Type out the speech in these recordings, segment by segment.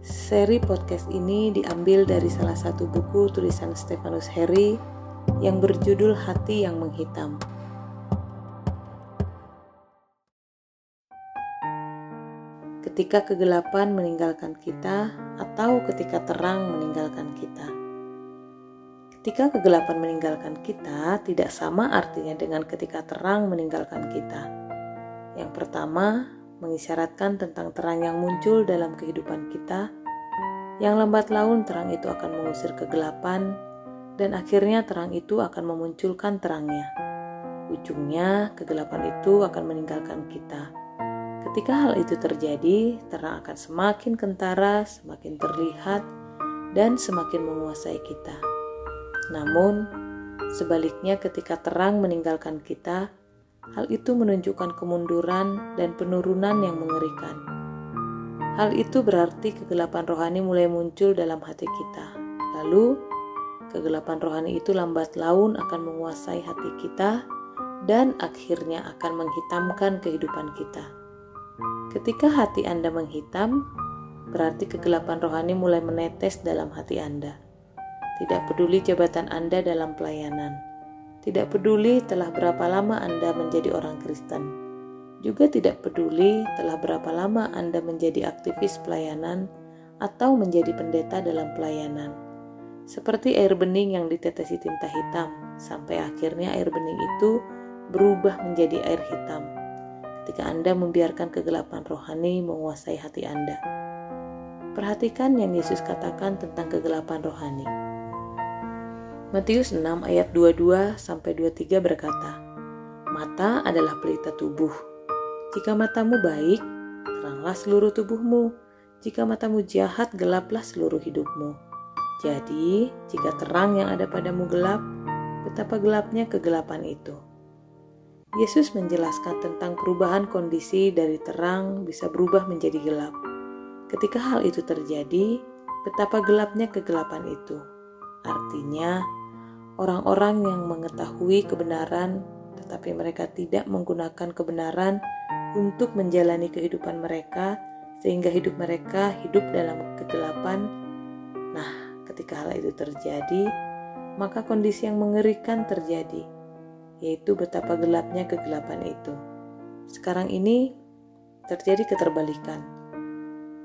Seri podcast ini diambil dari salah satu buku tulisan Stefanus Harry yang berjudul Hati yang Menghitam. Ketika kegelapan meninggalkan kita, atau ketika terang meninggalkan kita. Ketika kegelapan meninggalkan kita, tidak sama artinya dengan ketika terang meninggalkan kita. Yang pertama, mengisyaratkan tentang terang yang muncul dalam kehidupan kita yang lambat laun terang itu akan mengusir kegelapan dan akhirnya terang itu akan memunculkan terangnya. Ujungnya kegelapan itu akan meninggalkan kita. Ketika hal itu terjadi, terang akan semakin kentara, semakin terlihat, dan semakin menguasai kita. Namun, sebaliknya ketika terang meninggalkan kita, hal itu menunjukkan kemunduran dan penurunan yang mengerikan. Hal itu berarti kegelapan rohani mulai muncul dalam hati kita. Lalu, kegelapan rohani itu lambat laun akan menguasai hati kita dan akhirnya akan menghitamkan kehidupan kita. Ketika hati Anda menghitam, berarti kegelapan rohani mulai menetes dalam hati Anda. Tidak peduli jabatan Anda dalam pelayanan, tidak peduli telah berapa lama Anda menjadi orang Kristen juga tidak peduli telah berapa lama Anda menjadi aktivis pelayanan atau menjadi pendeta dalam pelayanan. Seperti air bening yang ditetesi tinta hitam, sampai akhirnya air bening itu berubah menjadi air hitam. Ketika Anda membiarkan kegelapan rohani menguasai hati Anda. Perhatikan yang Yesus katakan tentang kegelapan rohani. Matius 6 ayat 22 sampai 23 berkata, Mata adalah pelita tubuh. Jika matamu baik, teranglah seluruh tubuhmu. Jika matamu jahat, gelaplah seluruh hidupmu. Jadi, jika terang yang ada padamu gelap, betapa gelapnya kegelapan itu. Yesus menjelaskan tentang perubahan kondisi dari terang bisa berubah menjadi gelap. Ketika hal itu terjadi, betapa gelapnya kegelapan itu. Artinya, orang-orang yang mengetahui kebenaran tetapi mereka tidak menggunakan kebenaran untuk menjalani kehidupan mereka sehingga hidup mereka hidup dalam kegelapan. Nah, ketika hal itu terjadi, maka kondisi yang mengerikan terjadi, yaitu betapa gelapnya kegelapan itu. Sekarang ini terjadi keterbalikan.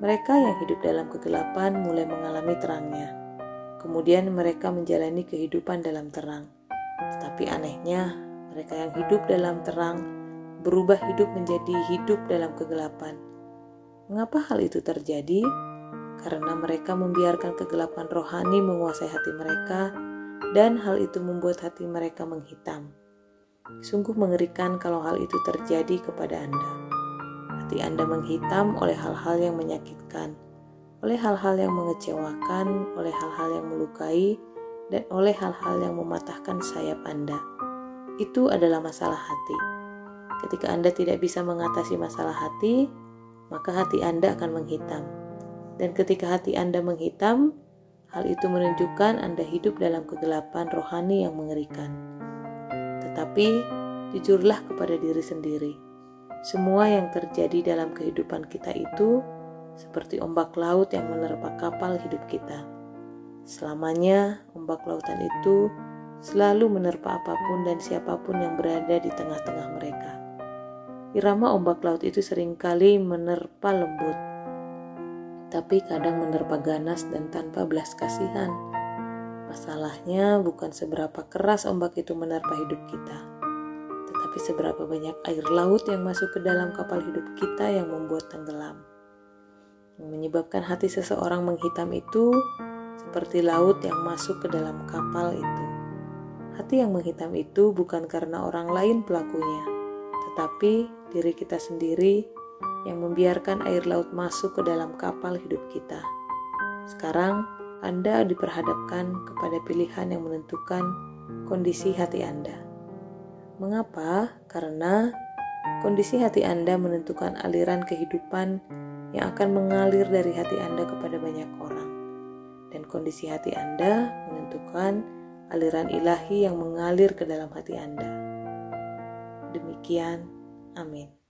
Mereka yang hidup dalam kegelapan mulai mengalami terangnya. Kemudian mereka menjalani kehidupan dalam terang. Tetapi anehnya, mereka yang hidup dalam terang berubah hidup menjadi hidup dalam kegelapan. Mengapa hal itu terjadi? Karena mereka membiarkan kegelapan rohani menguasai hati mereka, dan hal itu membuat hati mereka menghitam. Sungguh mengerikan kalau hal itu terjadi kepada Anda. Hati Anda menghitam oleh hal-hal yang menyakitkan, oleh hal-hal yang mengecewakan, oleh hal-hal yang melukai, dan oleh hal-hal yang mematahkan sayap Anda. Itu adalah masalah hati. Ketika Anda tidak bisa mengatasi masalah hati, maka hati Anda akan menghitam. Dan ketika hati Anda menghitam, hal itu menunjukkan Anda hidup dalam kegelapan rohani yang mengerikan. Tetapi, jujurlah kepada diri sendiri. Semua yang terjadi dalam kehidupan kita itu seperti ombak laut yang menerpa kapal hidup kita. Selamanya, ombak lautan itu selalu menerpa apa pun dan siapa pun yang berada di tengah-tengah mereka. Irama ombak laut itu sering kali menerpa lembut, tapi kadang menerpa ganas dan tanpa belas kasihan. Masalahnya bukan seberapa keras ombak itu menerpa hidup kita, tetapi seberapa banyak air laut yang masuk ke dalam kapal hidup kita yang membuat tenggelam. Menyebabkan hati seseorang menghitam itu seperti laut yang masuk ke dalam kapal itu. Hati yang menghitam itu bukan karena orang lain pelakunya, tetapi diri kita sendiri yang membiarkan air laut masuk ke dalam kapal hidup kita. Sekarang, Anda diperhadapkan kepada pilihan yang menentukan kondisi hati Anda. Mengapa? Karena kondisi hati Anda menentukan aliran kehidupan yang akan mengalir dari hati Anda kepada banyak orang. Dan kondisi hati Anda menentukan aliran ilahi yang mengalir ke dalam hati Anda. Demikian Amin.